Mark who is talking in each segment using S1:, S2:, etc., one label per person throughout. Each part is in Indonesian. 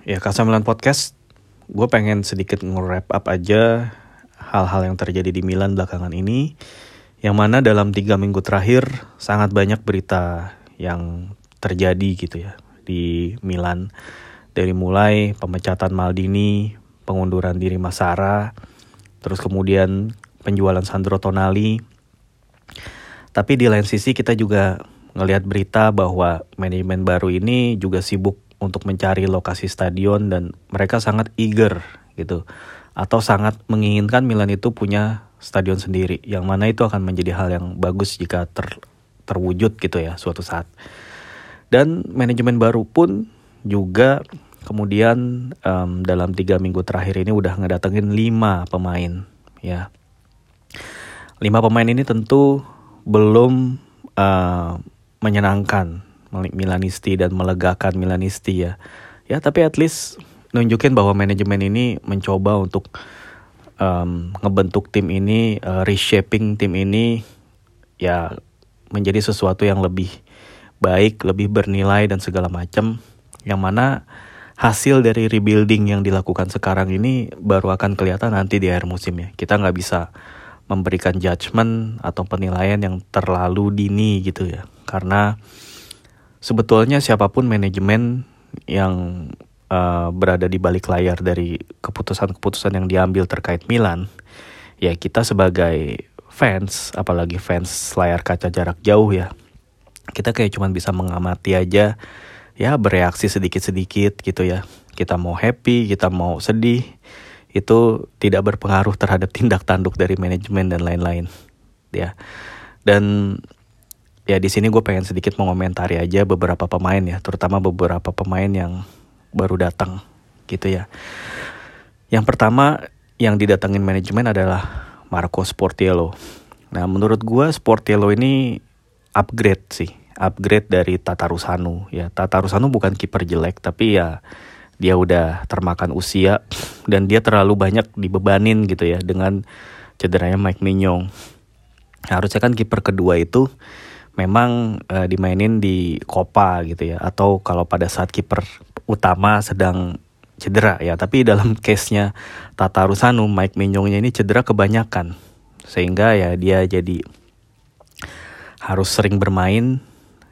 S1: Ya K9 Podcast, gue pengen sedikit nge-wrap up aja hal-hal yang terjadi di Milan belakangan ini. Yang mana dalam tiga minggu terakhir sangat banyak berita yang terjadi gitu ya di Milan. Dari mulai pemecatan Maldini, pengunduran diri Masara, terus kemudian penjualan Sandro Tonali. Tapi di lain sisi kita juga ngelihat berita bahwa manajemen baru ini juga sibuk untuk mencari lokasi stadion dan mereka sangat eager gitu. Atau sangat menginginkan Milan itu punya stadion sendiri yang mana itu akan menjadi hal yang bagus jika ter, terwujud gitu ya suatu saat. Dan manajemen baru pun juga kemudian um, dalam tiga minggu terakhir ini udah ngedatengin lima pemain ya. Lima pemain ini tentu belum uh, menyenangkan Milanisti dan melegakan Milanisti ya. Ya tapi at least nunjukin bahwa manajemen ini mencoba untuk um, ngebentuk tim ini, uh, reshaping tim ini ya menjadi sesuatu yang lebih baik, lebih bernilai dan segala macam. Yang mana hasil dari rebuilding yang dilakukan sekarang ini baru akan kelihatan nanti di akhir musim ya. Kita nggak bisa memberikan judgement atau penilaian yang terlalu dini gitu ya. Karena sebetulnya siapa pun manajemen yang uh, berada di balik layar dari keputusan-keputusan yang diambil terkait Milan, ya kita sebagai fans, apalagi fans layar kaca jarak jauh ya, kita kayak cuman bisa mengamati aja, ya bereaksi sedikit-sedikit gitu ya. Kita mau happy, kita mau sedih, itu tidak berpengaruh terhadap tindak tanduk dari manajemen dan lain-lain, ya. Dan ya di sini gue pengen sedikit mengomentari aja beberapa pemain ya, terutama beberapa pemain yang baru datang gitu ya. Yang pertama yang didatengin manajemen adalah Marco Sportiello. Nah menurut gue Sportiello ini upgrade sih, upgrade dari Tata Rusanu ya. Tata Rusanu bukan kiper jelek tapi ya dia udah termakan usia dan dia terlalu banyak dibebanin gitu ya dengan cederanya Mike Mignon. Harusnya kan kiper kedua itu memang uh, dimainin di Copa gitu ya atau kalau pada saat kiper utama sedang cedera ya. Tapi dalam case-nya Tata Rusanu Mike Minyongnya ini cedera kebanyakan. Sehingga ya dia jadi harus sering bermain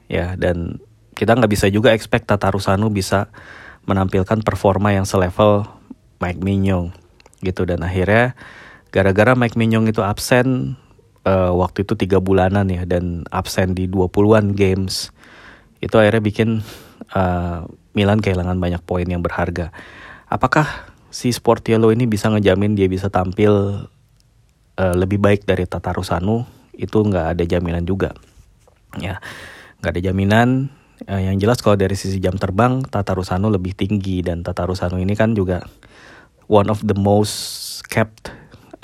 S1: ya dan kita nggak bisa juga expect Tata Rusanu bisa menampilkan performa yang selevel Mike Minyong gitu. Dan akhirnya gara-gara Mike Minyong itu absen uh, waktu itu tiga bulanan ya dan absen di 20-an games itu akhirnya bikin uh, Milan kehilangan banyak poin yang berharga. Apakah si Sportiello ini bisa ngejamin dia bisa tampil uh, lebih baik dari Tata Rusanu? Itu nggak ada jaminan juga. Ya, nggak ada jaminan. Uh, yang jelas kalau dari sisi jam terbang Tata Rusanu lebih tinggi dan Tata Rusanu ini kan juga one of the most kept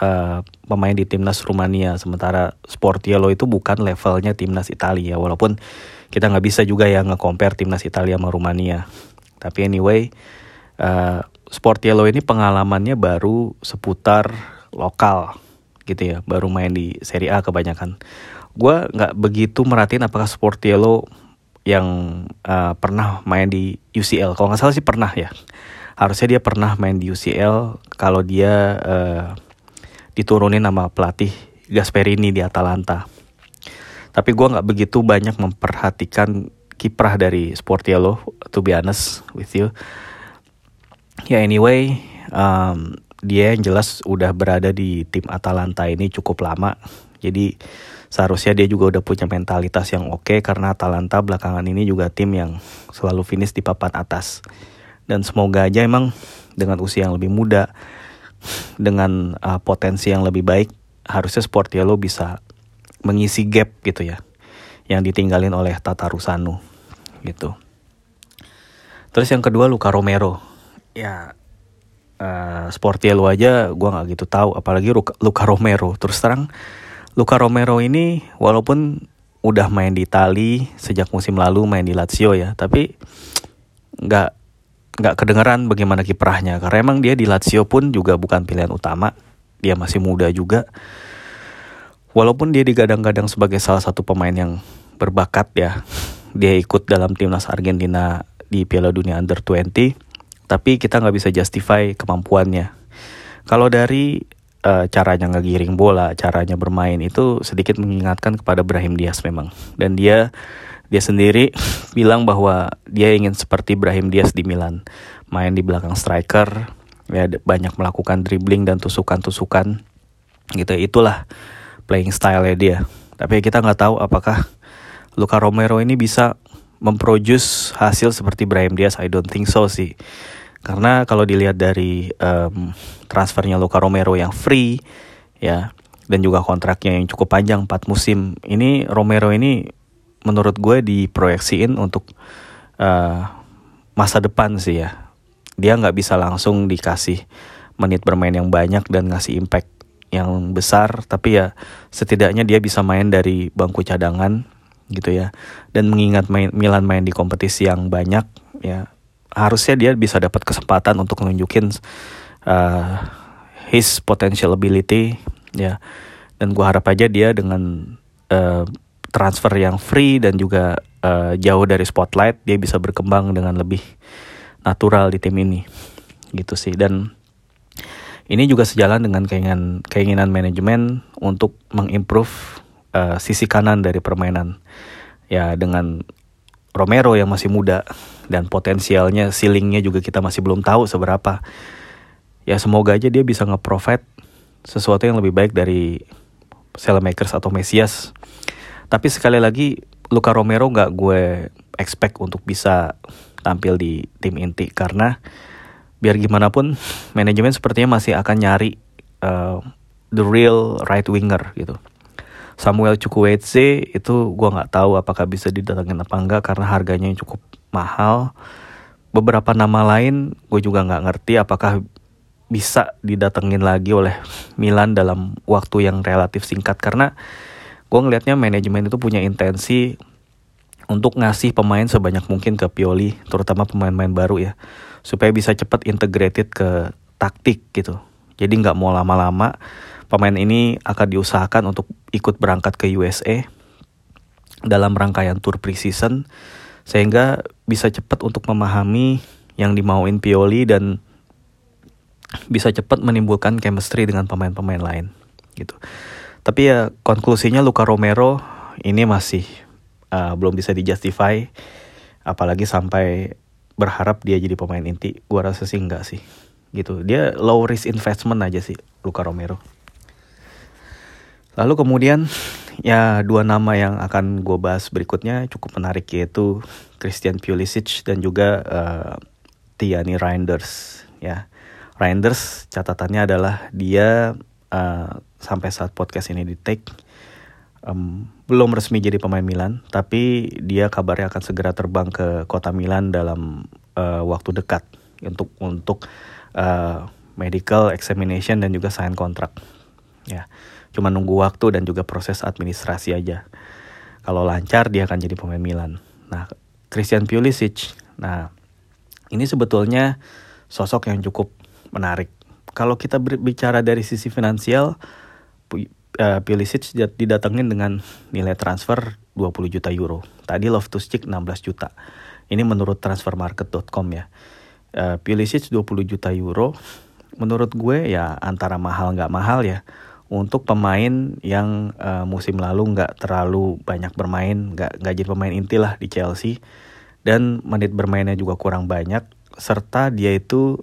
S1: uh, pemain di timnas Rumania. Sementara Sportiello itu bukan levelnya timnas Italia walaupun kita nggak bisa juga ya nge-compare timnas Italia sama Rumania. Tapi anyway uh, Sportiello ini pengalamannya baru seputar lokal gitu ya baru main di Serie A kebanyakan. Gue nggak begitu merhatiin apakah Sportiello yang uh, pernah main di UCL kalau nggak salah sih pernah ya. Harusnya dia pernah main di UCL kalau dia uh, diturunin nama pelatih Gasperini di Atalanta. Tapi gue nggak begitu banyak memperhatikan kiprah dari Sportiello, to be honest with you. Ya anyway, um, dia yang jelas udah berada di tim Atalanta ini cukup lama. Jadi seharusnya dia juga udah punya mentalitas yang oke okay, karena Atalanta belakangan ini juga tim yang selalu finish di papan atas. Dan semoga aja emang dengan usia yang lebih muda, dengan uh, potensi yang lebih baik harusnya Sportiello bisa mengisi gap gitu ya yang ditinggalin oleh Tata Rusanu gitu. Terus yang kedua Luka Romero ya uh, Sportiello aja gue nggak gitu tahu apalagi Luka, Luka Romero terus terang Luka Romero ini walaupun udah main di Itali sejak musim lalu main di Lazio ya tapi nggak nggak kedengeran bagaimana kiprahnya. Karena emang dia di Lazio pun juga bukan pilihan utama. Dia masih muda juga. Walaupun dia digadang-gadang sebagai salah satu pemain yang berbakat ya. Dia ikut dalam timnas Argentina di Piala Dunia Under 20 tapi kita nggak bisa justify kemampuannya. Kalau dari uh, caranya ngegiring bola, caranya bermain itu sedikit mengingatkan kepada Brahim Diaz memang. Dan dia dia sendiri bilang bahwa dia ingin seperti Brahim Diaz di Milan, main di belakang striker, ya banyak melakukan dribbling dan tusukan-tusukan gitu. Itulah playing style dia. Tapi kita nggak tahu apakah Luka Romero ini bisa memproduce hasil seperti Brahim Diaz. I don't think so sih. Karena kalau dilihat dari um, transfernya Luka Romero yang free ya dan juga kontraknya yang cukup panjang 4 musim. Ini Romero ini menurut gue diproyeksiin untuk uh, masa depan sih ya. Dia nggak bisa langsung dikasih menit bermain yang banyak dan ngasih impact yang besar, tapi ya setidaknya dia bisa main dari bangku cadangan gitu ya. Dan mengingat main, Milan main di kompetisi yang banyak ya harusnya dia bisa dapat kesempatan untuk nunjukin uh, his potential ability ya dan gue harap aja dia dengan uh, transfer yang free dan juga uh, jauh dari spotlight dia bisa berkembang dengan lebih natural di tim ini. Gitu sih. Dan ini juga sejalan dengan keinginan keinginan manajemen untuk mengimprove uh, sisi kanan dari permainan. Ya dengan Romero yang masih muda dan potensialnya ceilingnya juga kita masih belum tahu seberapa. Ya semoga aja dia bisa nge-provide sesuatu yang lebih baik dari Makers atau Mesias tapi sekali lagi Luka Romero nggak gue expect untuk bisa tampil di tim inti. Karena biar gimana pun manajemen sepertinya masih akan nyari uh, the real right winger gitu. Samuel Chukwueze itu gue nggak tahu apakah bisa didatengin apa enggak karena harganya yang cukup mahal. Beberapa nama lain gue juga nggak ngerti apakah bisa didatengin lagi oleh Milan dalam waktu yang relatif singkat. Karena gue ngelihatnya manajemen itu punya intensi untuk ngasih pemain sebanyak mungkin ke Pioli, terutama pemain-pemain baru ya, supaya bisa cepat integrated ke taktik gitu. Jadi nggak mau lama-lama pemain ini akan diusahakan untuk ikut berangkat ke USA dalam rangkaian tour preseason sehingga bisa cepat untuk memahami yang dimauin Pioli dan bisa cepat menimbulkan chemistry dengan pemain-pemain lain gitu. Tapi ya konklusinya Luka Romero ini masih uh, belum bisa dijustify apalagi sampai berharap dia jadi pemain inti. Gua rasa sih enggak sih. Gitu. Dia low risk investment aja sih Luka Romero. Lalu kemudian ya dua nama yang akan gue bahas berikutnya cukup menarik yaitu Christian Pulisic dan juga uh, Tiani Reinders ya. Reinders catatannya adalah dia uh, sampai saat podcast ini di take um, belum resmi jadi pemain Milan, tapi dia kabarnya akan segera terbang ke kota Milan dalam uh, waktu dekat untuk untuk uh, medical examination dan juga sign kontrak. Ya cuma nunggu waktu dan juga proses administrasi aja. Kalau lancar dia akan jadi pemain Milan. Nah, Christian Pulisic. Nah, ini sebetulnya sosok yang cukup menarik. Kalau kita berbicara dari sisi finansial, Pulisic didatengin dengan nilai transfer 20 juta euro. Tadi Loftus-Cheek 16 juta. Ini menurut transfermarket.com ya. Uh, Pulisic 20 juta euro. Menurut gue ya antara mahal nggak mahal ya untuk pemain yang uh, musim lalu nggak terlalu banyak bermain, nggak nggak jadi pemain inti lah di Chelsea dan menit bermainnya juga kurang banyak serta dia itu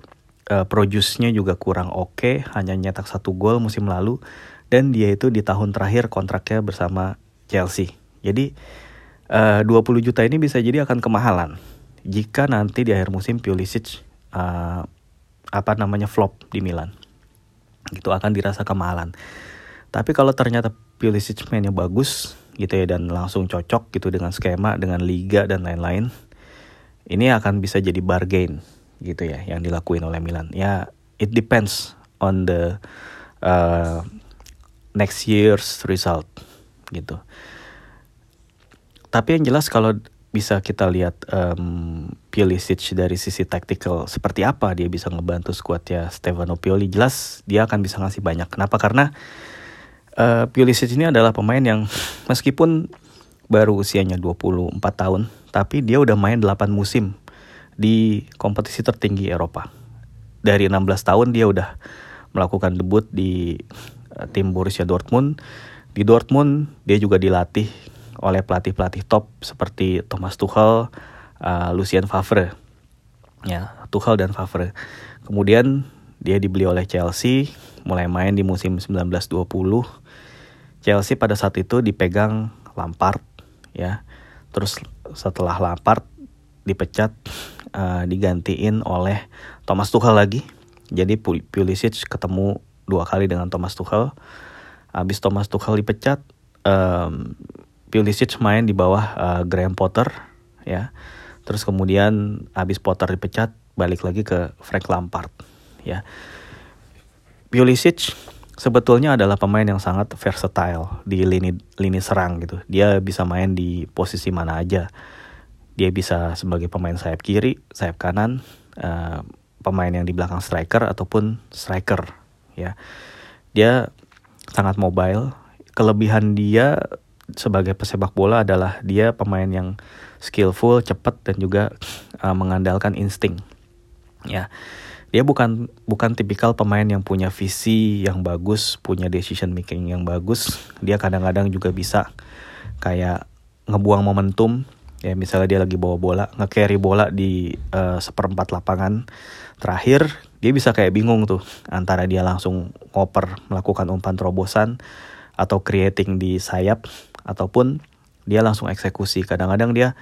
S1: uh, produce-nya juga kurang oke, okay, hanya nyetak satu gol musim lalu dan dia itu di tahun terakhir kontraknya bersama Chelsea. Jadi uh, 20 juta ini bisa jadi akan kemahalan jika nanti di akhir musim Pulisic uh, apa namanya flop di Milan gitu akan dirasa kemahalan. Tapi kalau ternyata Pulisic mainnya bagus gitu ya dan langsung cocok gitu dengan skema, dengan liga dan lain-lain, ini akan bisa jadi bargain gitu ya yang dilakuin oleh Milan. Ya it depends on the uh, next year's result gitu. Tapi yang jelas kalau bisa kita lihat um, Pulisic dari sisi tactical seperti apa dia bisa ngebantu skuadnya Stefano Pioli jelas dia akan bisa ngasih banyak kenapa karena uh, Pulisic ini adalah pemain yang meskipun baru usianya 24 tahun tapi dia udah main 8 musim di kompetisi tertinggi Eropa. Dari 16 tahun dia udah melakukan debut di tim Borussia Dortmund. Di Dortmund dia juga dilatih oleh pelatih-pelatih top seperti Thomas Tuchel, uh, Lucien Favre. Ya, Tuchel dan Favre. Kemudian dia dibeli oleh Chelsea, mulai main di musim 1920. Chelsea pada saat itu dipegang Lampard ya. Terus setelah Lampard dipecat uh, digantiin oleh Thomas Tuchel lagi. Jadi Pulisic ketemu dua kali dengan Thomas Tuchel. Habis Thomas Tuchel dipecat, um, Pulisic main di bawah uh, Graham Potter ya. Terus kemudian habis Potter dipecat, balik lagi ke Frank Lampard ya. Pulisic sebetulnya adalah pemain yang sangat versatile di lini lini serang gitu. Dia bisa main di posisi mana aja. Dia bisa sebagai pemain sayap kiri, sayap kanan, uh, pemain yang di belakang striker ataupun striker ya. Dia sangat mobile. Kelebihan dia sebagai pesepak bola adalah dia pemain yang skillful, cepat dan juga uh, mengandalkan insting. Ya dia bukan bukan tipikal pemain yang punya visi yang bagus, punya decision making yang bagus. Dia kadang-kadang juga bisa kayak ngebuang momentum. Ya misalnya dia lagi bawa bola, nge-carry bola di uh, seperempat lapangan terakhir, dia bisa kayak bingung tuh antara dia langsung ngoper melakukan umpan terobosan atau creating di sayap ataupun dia langsung eksekusi. Kadang-kadang dia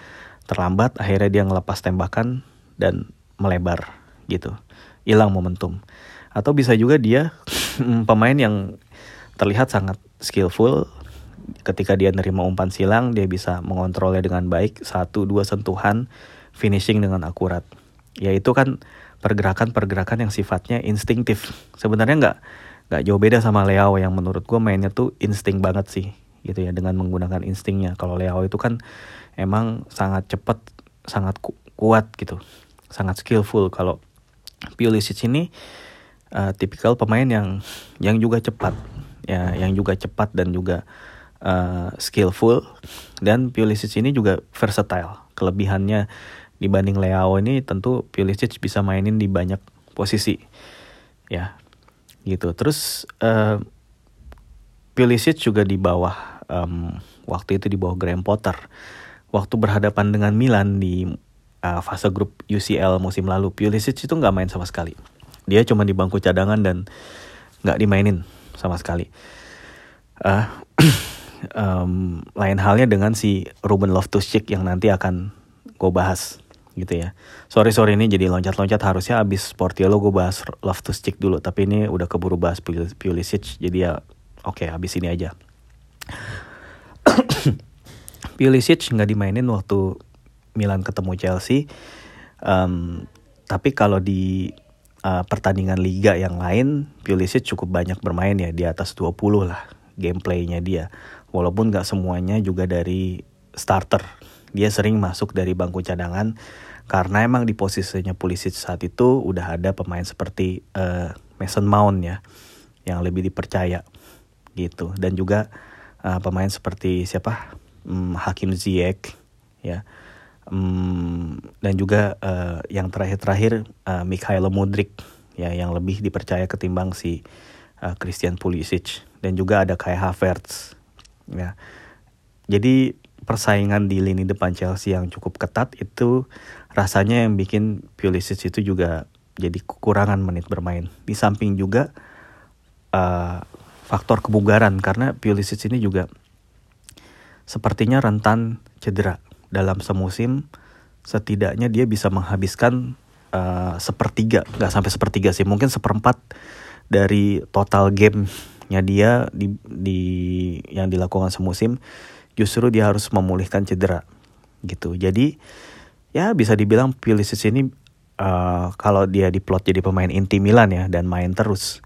S1: terlambat, akhirnya dia ngelepas tembakan dan melebar gitu hilang momentum. Atau bisa juga dia pemain yang terlihat sangat skillful ketika dia nerima umpan silang dia bisa mengontrolnya dengan baik satu dua sentuhan finishing dengan akurat ya itu kan pergerakan-pergerakan yang sifatnya instingtif sebenarnya nggak nggak jauh beda sama Leo yang menurut gue mainnya tuh insting banget sih gitu ya dengan menggunakan instingnya. Kalau Leo itu kan emang sangat cepat sangat ku kuat gitu sangat skillful. Kalau Pulisic ini uh, tipikal pemain yang yang juga cepat ya yang juga cepat dan juga uh, skillful. Dan Pulisic ini juga versatile kelebihannya dibanding Leao ini tentu Pulisic bisa mainin di banyak posisi. Ya gitu. Terus uh, Pulisic juga di bawah um, waktu itu di bawah Graham Potter. Waktu berhadapan dengan Milan di uh, fase grup UCL musim lalu Pulisic itu nggak main sama sekali. Dia cuma di bangku cadangan dan nggak dimainin sama sekali. Uh, um, lain halnya dengan si Ruben Loftus-Cheek yang nanti akan gue bahas gitu ya sorry sorry ini jadi loncat-loncat harusnya abis Portillo gue bahas Loftus-Cheek dulu tapi ini udah keburu bahas Pulisic jadi ya oke okay, abis ini aja Pulisic nggak dimainin waktu Milan ketemu Chelsea. Um, tapi kalau di uh, pertandingan liga yang lain, Pulisic cukup banyak bermain ya di atas 20 lah gameplaynya dia. Walaupun gak semuanya juga dari starter. Dia sering masuk dari bangku cadangan karena emang di posisinya Pulisic saat itu udah ada pemain seperti uh, Mason Mount ya yang lebih dipercaya gitu. Dan juga uh, pemain seperti siapa? Um, Hakim Ziyech ya. Um, dan juga uh, yang terakhir-terakhir uh, Mikhailo Mudrik ya yang lebih dipercaya ketimbang si uh, Christian Pulisic. Dan juga ada Kai Havertz ya. Jadi persaingan di lini depan Chelsea yang cukup ketat itu rasanya yang bikin Pulisic itu juga jadi kekurangan menit bermain. Di samping juga uh, faktor kebugaran karena Pulisic ini juga sepertinya rentan cedera dalam semusim. Setidaknya dia bisa menghabiskan uh, sepertiga nggak sampai sepertiga sih mungkin seperempat dari total gamenya dia di, di yang dilakukan semusim justru dia harus memulihkan cedera gitu. Jadi ya bisa dibilang Pulisic ini uh, kalau dia diplot jadi pemain inti Milan ya dan main terus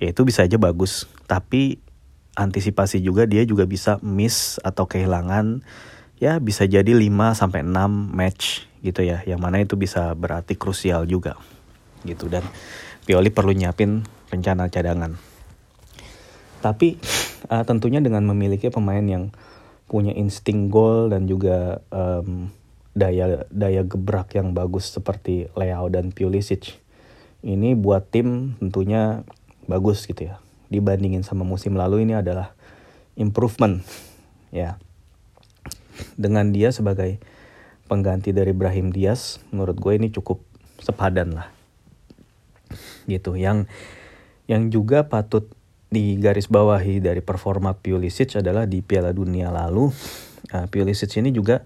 S1: ya itu bisa aja bagus. Tapi antisipasi juga dia juga bisa miss atau kehilangan ya bisa jadi 5 sampai 6 match gitu ya yang mana itu bisa berarti krusial juga gitu. Dan Pioli perlu nyiapin rencana cadangan. Tapi uh, tentunya dengan memiliki pemain yang punya insting gol dan juga um, daya daya gebrak yang bagus seperti Leo dan Pulisic. Ini buat tim tentunya bagus gitu ya. Dibandingin sama musim lalu ini adalah improvement ya. Dengan dia sebagai pengganti dari Brahim Diaz menurut gue ini cukup sepadan lah. Gitu. Yang yang juga patut digaris bawahi dari performa Pulisic adalah di Piala Dunia lalu uh, Pulisic ini juga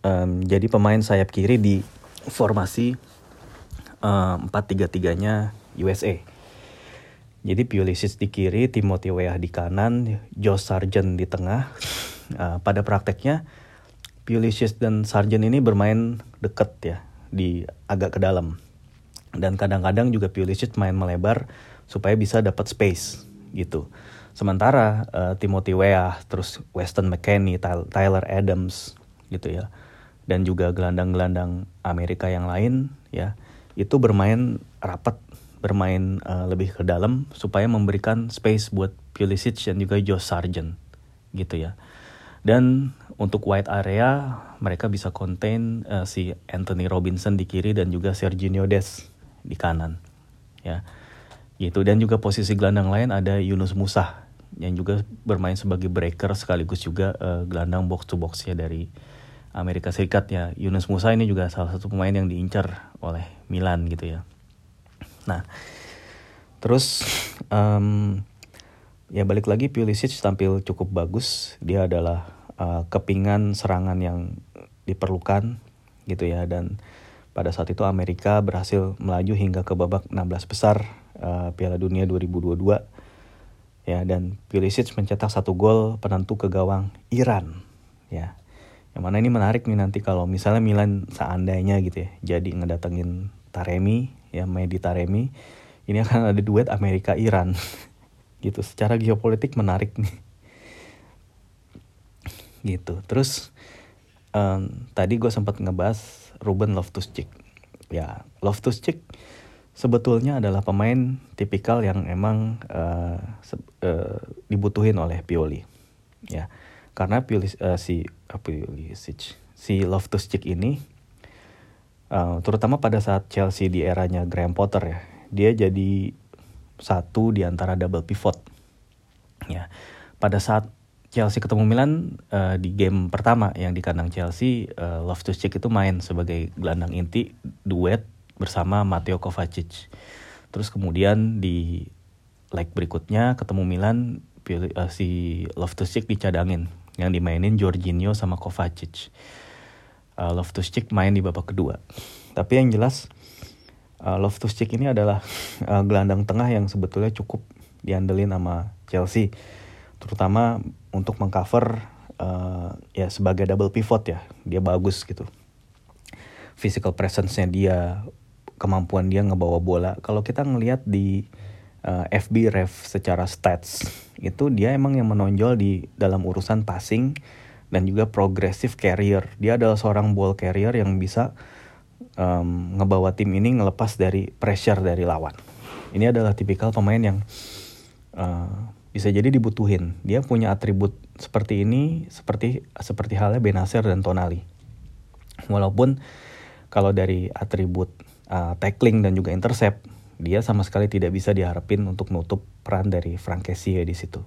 S1: um, jadi pemain sayap kiri di formasi empat tiga tiganya USA. Jadi Pulisic di kiri, Timothy Weah di kanan, Josh Sargent di tengah. Uh, pada prakteknya Pulisic dan Sargent ini bermain dekat ya, di agak ke dalam. Dan kadang-kadang juga Pulisic main melebar supaya bisa dapat space gitu. Sementara uh, Timothy Weah, terus Weston McKennie, Tyler Adams gitu ya. Dan juga gelandang-gelandang Amerika yang lain ya itu bermain rapat, bermain uh, lebih ke dalam supaya memberikan space buat Pulisic dan juga Josh Sargent gitu ya. Dan untuk wide area mereka bisa contain uh, si Anthony Robinson di kiri dan juga Serginho Des di kanan. Ya. Gitu. Dan juga posisi gelandang lain ada Yunus Musa yang juga bermain sebagai breaker sekaligus juga uh, gelandang box to box ya dari Amerika Serikat ya. Yunus Musa ini juga salah satu pemain yang diincar oleh Milan gitu ya. Nah terus um, ya balik lagi Pulisic tampil cukup bagus. Dia adalah uh, kepingan serangan yang diperlukan gitu ya. Dan pada saat itu Amerika berhasil melaju hingga ke babak 16 besar uh, Piala Dunia 2022 ya dan Pulisic mencetak satu gol penentu ke gawang Iran ya. Yang mana ini menarik nih nanti kalau misalnya Milan seandainya gitu ya jadi ngedatengin Taremi ya main di Taremi ini akan ada duet Amerika Iran gitu. Secara geopolitik menarik nih. Gitu. Terus um, tadi gue sempat ngebahas Ruben Loftus-Cheek ya. Loftus-Cheek sebetulnya adalah pemain tipikal yang emang uh, uh, dibutuhin oleh Pioli ya. Karena Pulis, uh, si uh, Pulisic si Loftus Cheek ini uh, terutama pada saat Chelsea di eranya Graham Potter ya dia jadi satu di antara double pivot ya. Pada saat Chelsea ketemu Milan uh, di game pertama yang di kandang Chelsea uh, Loftus Cheek itu main sebagai gelandang inti duet bersama Matteo Kovacic terus kemudian di leg berikutnya ketemu Milan si Loftus Cheek dicadangin yang dimainin Jorginho sama Kovacic. Uh, Loftus-Cheek main di babak kedua. Tapi yang jelas uh, Loftus-Cheek ini adalah uh, gelandang tengah yang sebetulnya cukup diandelin sama Chelsea. Terutama untuk mengcover uh, ya sebagai double pivot ya. Dia bagus gitu. Physical presence-nya dia, kemampuan dia ngebawa bola. Kalau kita ngelihat di uh, FB Ref secara stats itu dia emang yang menonjol di dalam urusan passing dan juga progressive carrier. Dia adalah seorang ball carrier yang bisa um, ngebawa tim ini ngelepas dari pressure dari lawan. Ini adalah tipikal pemain yang uh, bisa jadi dibutuhin. Dia punya atribut seperti ini, seperti seperti halnya Benacer dan Tonali. Walaupun kalau dari atribut uh, tackling dan juga intercept dia sama sekali tidak bisa diharapin untuk nutup peran dari Frank Kessie di situ.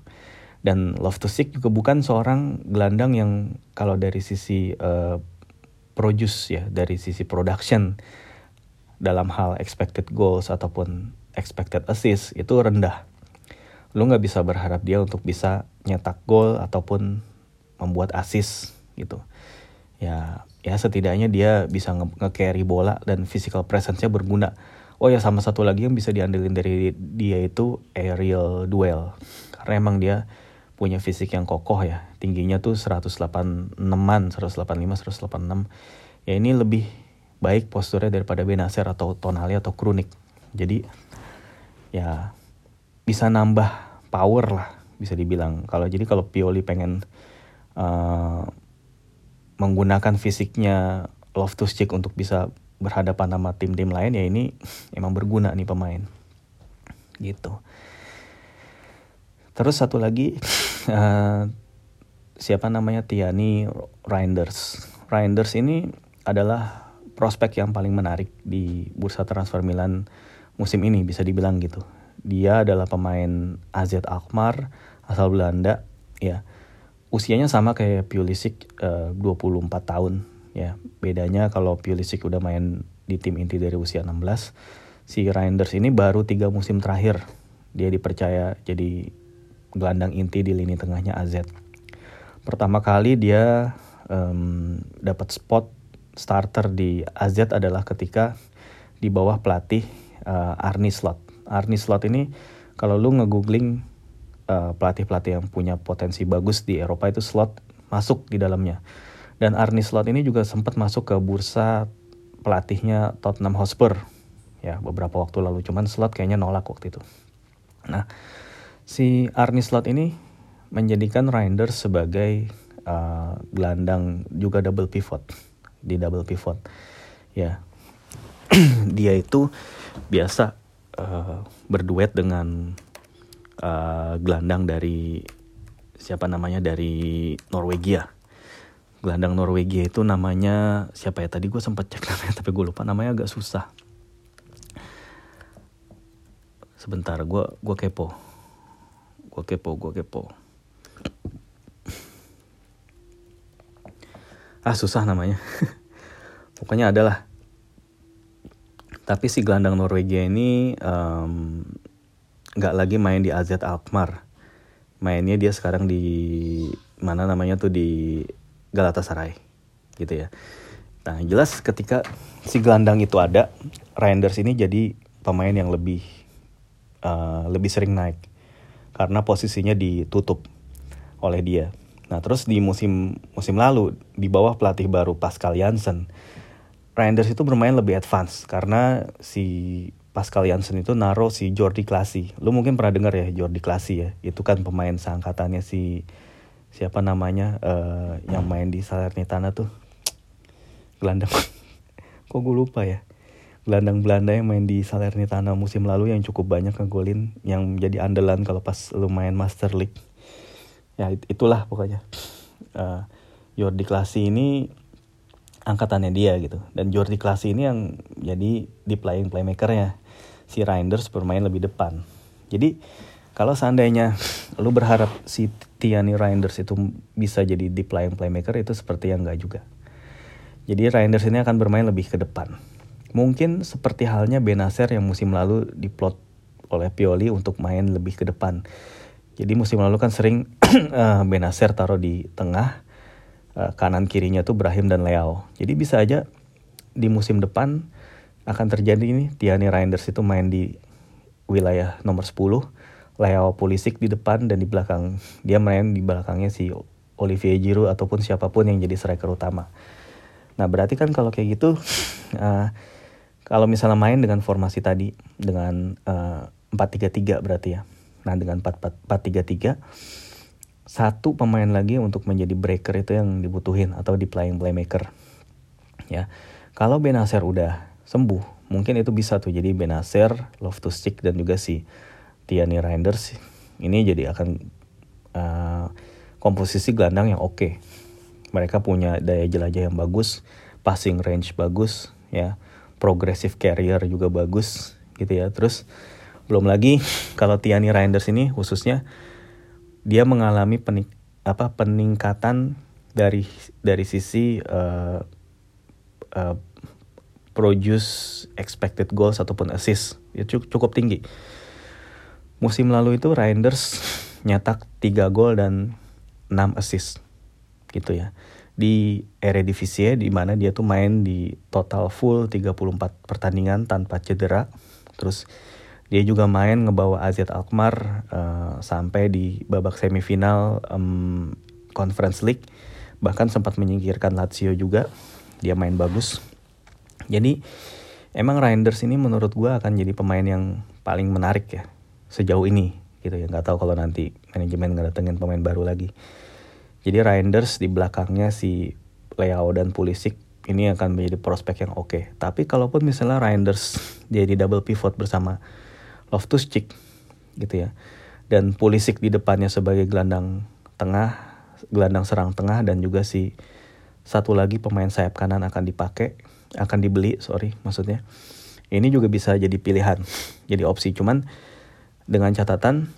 S1: Dan Loftus-Cheek juga bukan seorang gelandang yang kalau dari sisi uh, produce ya, dari sisi production dalam hal expected goals ataupun expected assist itu rendah. Lu nggak bisa berharap dia untuk bisa nyetak gol ataupun membuat assist gitu. Ya, ya setidaknya dia bisa nge-carry bola dan physical presence-nya berguna Oh ya sama satu lagi yang bisa diandelin dari dia itu aerial duel. Karena emang dia punya fisik yang kokoh ya. Tingginya tuh 186-an, 185, 186. Ya ini lebih baik posturnya daripada Benacer atau Tonali atau Krunik. Jadi ya bisa nambah power lah bisa dibilang. Kalau jadi kalau Pioli pengen uh, menggunakan fisiknya Loftus Cheek untuk bisa berhadapan sama tim-tim lain ya ini emang berguna nih pemain gitu terus satu lagi uh, siapa namanya Tiani Reinders Reinders ini adalah prospek yang paling menarik di bursa transfer Milan musim ini bisa dibilang gitu. Dia adalah pemain AZ Alkmaar asal Belanda ya. Usianya sama kayak Pulisic uh, 24 tahun ya. Bedanya kalau Pulisic udah main di tim inti dari usia 16, si Reinders ini baru tiga musim terakhir dia dipercaya jadi gelandang inti di lini tengahnya AZ. Pertama kali dia um, dapat spot starter di AZ adalah ketika di bawah pelatih uh, Arnie Slot. Arnie Slot ini kalau lu ngegoogling uh, pelatih-pelatih yang punya potensi bagus di Eropa itu Slot masuk di dalamnya. Dan Arnie Slot ini juga sempat masuk ke bursa pelatihnya Tottenham Hotspur ya beberapa waktu lalu. Cuman Slot kayaknya nolak waktu itu. Nah, si Arnie Slot ini menjadikan Reinders sebagai uh, gelandang juga double pivot di double pivot ya dia itu biasa uh, berduet dengan uh, gelandang dari siapa namanya dari Norwegia. Gelandang Norwegia itu namanya siapa ya tadi gue sempat cek namanya tapi gue lupa namanya agak susah. Sebentar gue gue kepo. Gue kepo gue kepo. Ah susah namanya. Pokoknya adalah. Tapi si gelandang Norwegia ini nggak lagi main di AZ Alkmaar. Mainnya dia sekarang di mana namanya tuh di Galatasaray gitu ya. Nah jelas ketika si gelandang itu ada Reinders ini jadi pemain yang lebih uh, lebih sering naik karena posisinya ditutup oleh dia. Nah terus di musim musim lalu di bawah pelatih baru Pascal Jansen, Reinders itu bermain lebih advance karena si Pascal Jansen itu naruh si Jordi Klasi. Lu mungkin pernah dengar ya Jordi Klasi ya. Itu kan pemain seangkatannya si siapa namanya uh, yang main di Salernitana tuh. Gelandang. Kok gue lupa ya. Gelandang Belanda yang main di Salernitana musim lalu yang cukup banyak ngegolin yang jadi andalan kalau pas lu main Master League ya itulah pokoknya uh, Jordi Klasi ini angkatannya dia gitu dan Jordi Klasi ini yang jadi di playing playmakernya si Reinders bermain lebih depan. Jadi kalau seandainya lu berharap si Tiani Reinders itu bisa jadi di playing playmaker itu seperti yang enggak juga. Jadi Reinders ini akan bermain lebih ke depan. Mungkin seperti halnya Benacer yang musim lalu diplot oleh Pioli untuk main lebih ke depan. Jadi musim lalu kan sering uh, Benacer taruh di tengah, uh, kanan kirinya tuh Brahim dan Leo. Jadi bisa aja di musim depan akan terjadi ini Tiani Reinders itu main di wilayah nomor 10, Leo Pulisic di depan dan di belakang dia main di belakangnya si Olivier Giroud ataupun siapa pun yang jadi striker utama. Nah berarti kan kalau kayak gitu, uh, kalau misalnya main dengan formasi tadi dengan uh, 4-3-3 berarti ya Nah dengan 4-3-3 satu pemain lagi untuk menjadi breaker itu yang dibutuhin atau di playing playmaker. Ya. Kalau Benacer udah sembuh, mungkin itu bisa tuh jadi Benacer, Loftus Cheek dan juga si Tiani Reinders ini jadi akan uh, komposisi gelandang yang oke. Okay. Mereka punya daya jelajah yang bagus, passing range bagus, ya, progressive carrier juga bagus, gitu ya. Terus belum lagi kalau Tiani Reinders ini khususnya dia mengalami penik, apa peningkatan dari dari sisi uh, uh, produce expected goals ataupun assist ya cukup, tinggi. Musim lalu itu Reinders nyetak 3 gol dan 6 assist gitu ya. Di Eredivisie di mana dia tuh main di total full 34 pertandingan tanpa cedera. Terus dia juga main ngebawa AZ Alkmaar uh, sampai di babak semifinal um, Conference League. Bahkan sempat menyingkirkan Lazio juga. Dia main bagus. Jadi emang Reinders ini menurut gue akan jadi pemain yang paling menarik ya sejauh ini gitu ya. Nggak tahu kalau nanti manajemen ngedatengin pemain baru lagi. Jadi Reinders di belakangnya si Leao dan Pulisic ini akan menjadi prospek yang oke. Okay. Tapi kalaupun misalnya Reinders dia di double pivot bersama Loftus Cheek gitu ya. Dan Pulisic di depannya sebagai gelandang tengah, gelandang serang tengah dan juga si satu lagi pemain sayap kanan akan dipakai, akan dibeli, sorry maksudnya. Ini juga bisa jadi pilihan, jadi opsi. Cuman dengan catatan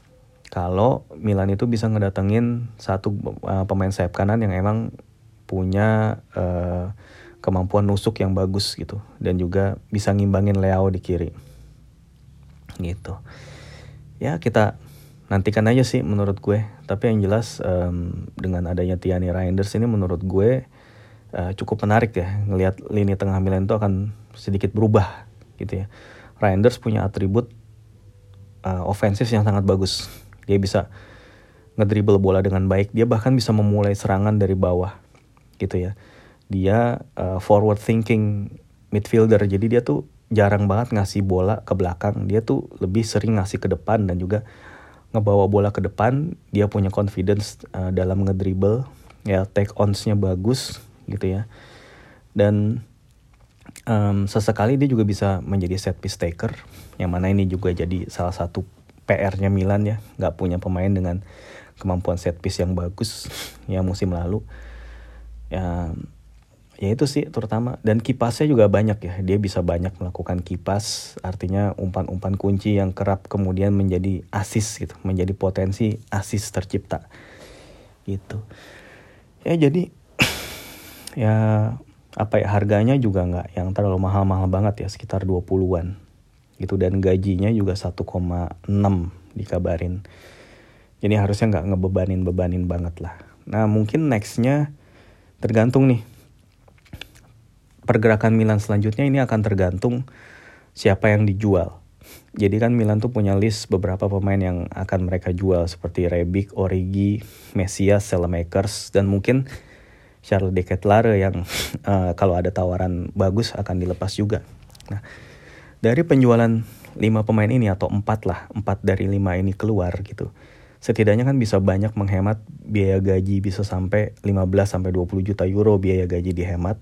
S1: kalau Milan itu bisa ngedatengin satu uh, pemain sayap kanan yang emang punya uh, kemampuan nusuk yang bagus gitu dan juga bisa ngimbangin Leo di kiri gitu ya kita nantikan aja sih menurut gue tapi yang jelas um, dengan adanya Tiani Reinders ini menurut gue uh, cukup menarik ya ngelihat lini tengah Milan itu akan sedikit berubah gitu ya. Reinders punya atribut uh, ofensif yang sangat bagus. Dia bisa ngedribble bola dengan baik. Dia bahkan bisa memulai serangan dari bawah gitu ya. Dia uh, forward thinking midfielder. Jadi dia tuh jarang banget ngasih bola ke belakang. Dia tuh lebih sering ngasih ke depan dan juga ngebawa bola ke depan. Dia punya confidence uh, dalam ngedribble. Ya take ons-nya bagus gitu ya. Dan um, sesekali dia juga bisa menjadi set piece taker yang mana ini juga jadi salah satu PR-nya Milan ya. Nggak punya pemain dengan kemampuan set piece yang bagus yang musim lalu. Ya ya itu sih terutama. Dan kipasnya juga banyak ya. Dia bisa banyak melakukan kipas artinya umpan-umpan kunci yang kerap kemudian menjadi asis gitu menjadi potensi asis tercipta. Gitu. Ya jadi ya apa ya harganya juga nggak yang terlalu mahal-mahal banget ya sekitar 20-an gitu dan gajinya juga 1,6 dikabarin. Jadi harusnya nggak ngebebanin bebanin banget lah. Nah mungkin nextnya tergantung nih. Pergerakan Milan selanjutnya ini akan tergantung siapa yang dijual. Jadi kan Milan tuh punya list beberapa pemain yang akan mereka jual seperti Rebic, Origi, Mesias, Selemakers dan mungkin Charles de Ketelaere yang uh, kalau ada tawaran bagus akan dilepas juga. Nah, dari penjualan 5 pemain ini atau 4 lah, 4 dari 5 ini keluar gitu. Setidaknya kan bisa banyak menghemat biaya gaji bisa sampai 15 sampai 20 juta euro biaya gaji dihemat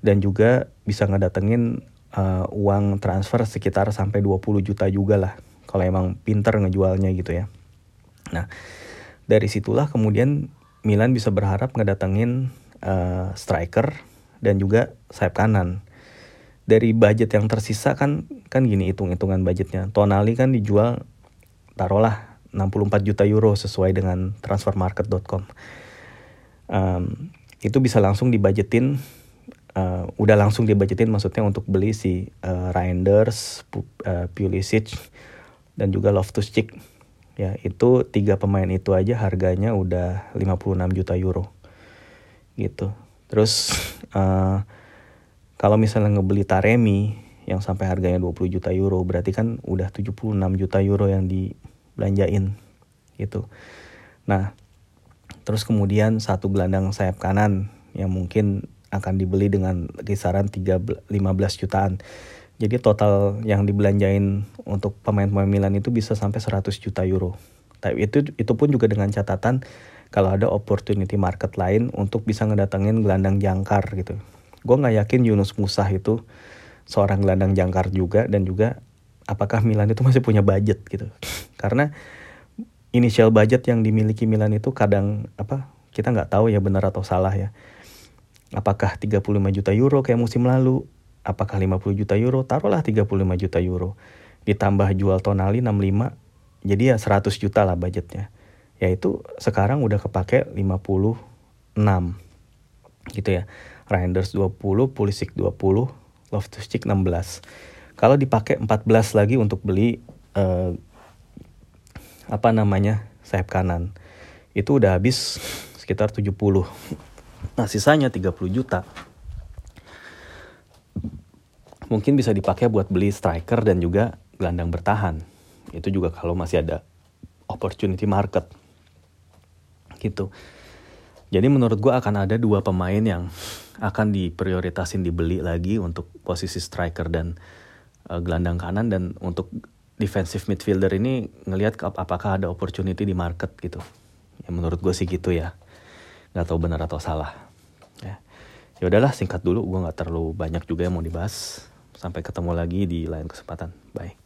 S1: dan juga bisa ngedatengin uh, uang transfer sekitar sampai 20 juta juga lah kalau emang pinter ngejualnya gitu ya. Nah, dari situlah kemudian Milan bisa berharap ngedatengin uh, striker dan juga sayap kanan. Dari budget yang tersisa kan kan gini hitung-hitungan budgetnya. Tonali kan dijual taruhlah 64 juta euro sesuai dengan transfermarket.com. Um, itu bisa langsung dibajetin uh, udah langsung dibajetin maksudnya untuk beli si uh, Reinders, Pulisic dan juga Loftus-Cheek. Ya, itu tiga pemain itu aja harganya udah 56 juta euro. Gitu. Terus uh, kalau misalnya ngebeli Taremi yang sampai harganya 20 juta euro berarti kan udah 76 juta euro yang dibelanjain gitu. Nah, terus kemudian satu gelandang sayap kanan yang mungkin akan dibeli dengan kisaran 3, 15 jutaan. Jadi total yang dibelanjain untuk pemain-pemain Milan itu bisa sampai 100 juta euro. Tapi itu itu pun juga dengan catatan kalau ada opportunity market lain untuk bisa ngedatengin gelandang jangkar gitu. Gue nggak yakin Yunus Musah itu seorang gelandang jangkar juga dan juga apakah Milan itu masih punya budget gitu. Karena initial budget yang dimiliki Milan itu kadang apa kita nggak tahu ya benar atau salah ya Apakah 35 juta euro kayak musim lalu? Apakah 50 juta euro? Taruhlah 35 juta euro. Ditambah jual Tonali 65, jadi ya 100 juta lah budgetnya. Yaitu sekarang udah kepake 56 gitu ya. Reinders 20, Pulisic 20, Loftus-Cheek 16. Kalau dipakai 14 lagi untuk beli uh, apa namanya sayap kanan, itu udah habis sekitar 70 Nah sisanya 30 juta mungkin bisa dipakai buat beli striker dan juga gelandang bertahan. Itu juga kalau masih ada opportunity market. Gitu. Jadi menurut gue akan ada dua pemain yang akan diprioritasin dibeli lagi untuk posisi striker dan uh, gelandang kanan dan untuk defensive midfielder ini ngelihat apakah ada opportunity di market gitu. Ya menurut gue sih gitu ya. Nggak tahu benar atau salah. Ya. Ya udahlah singkat dulu. Gue nggak terlalu banyak juga yang mau dibahas. Sampai ketemu lagi di lain kesempatan. Bye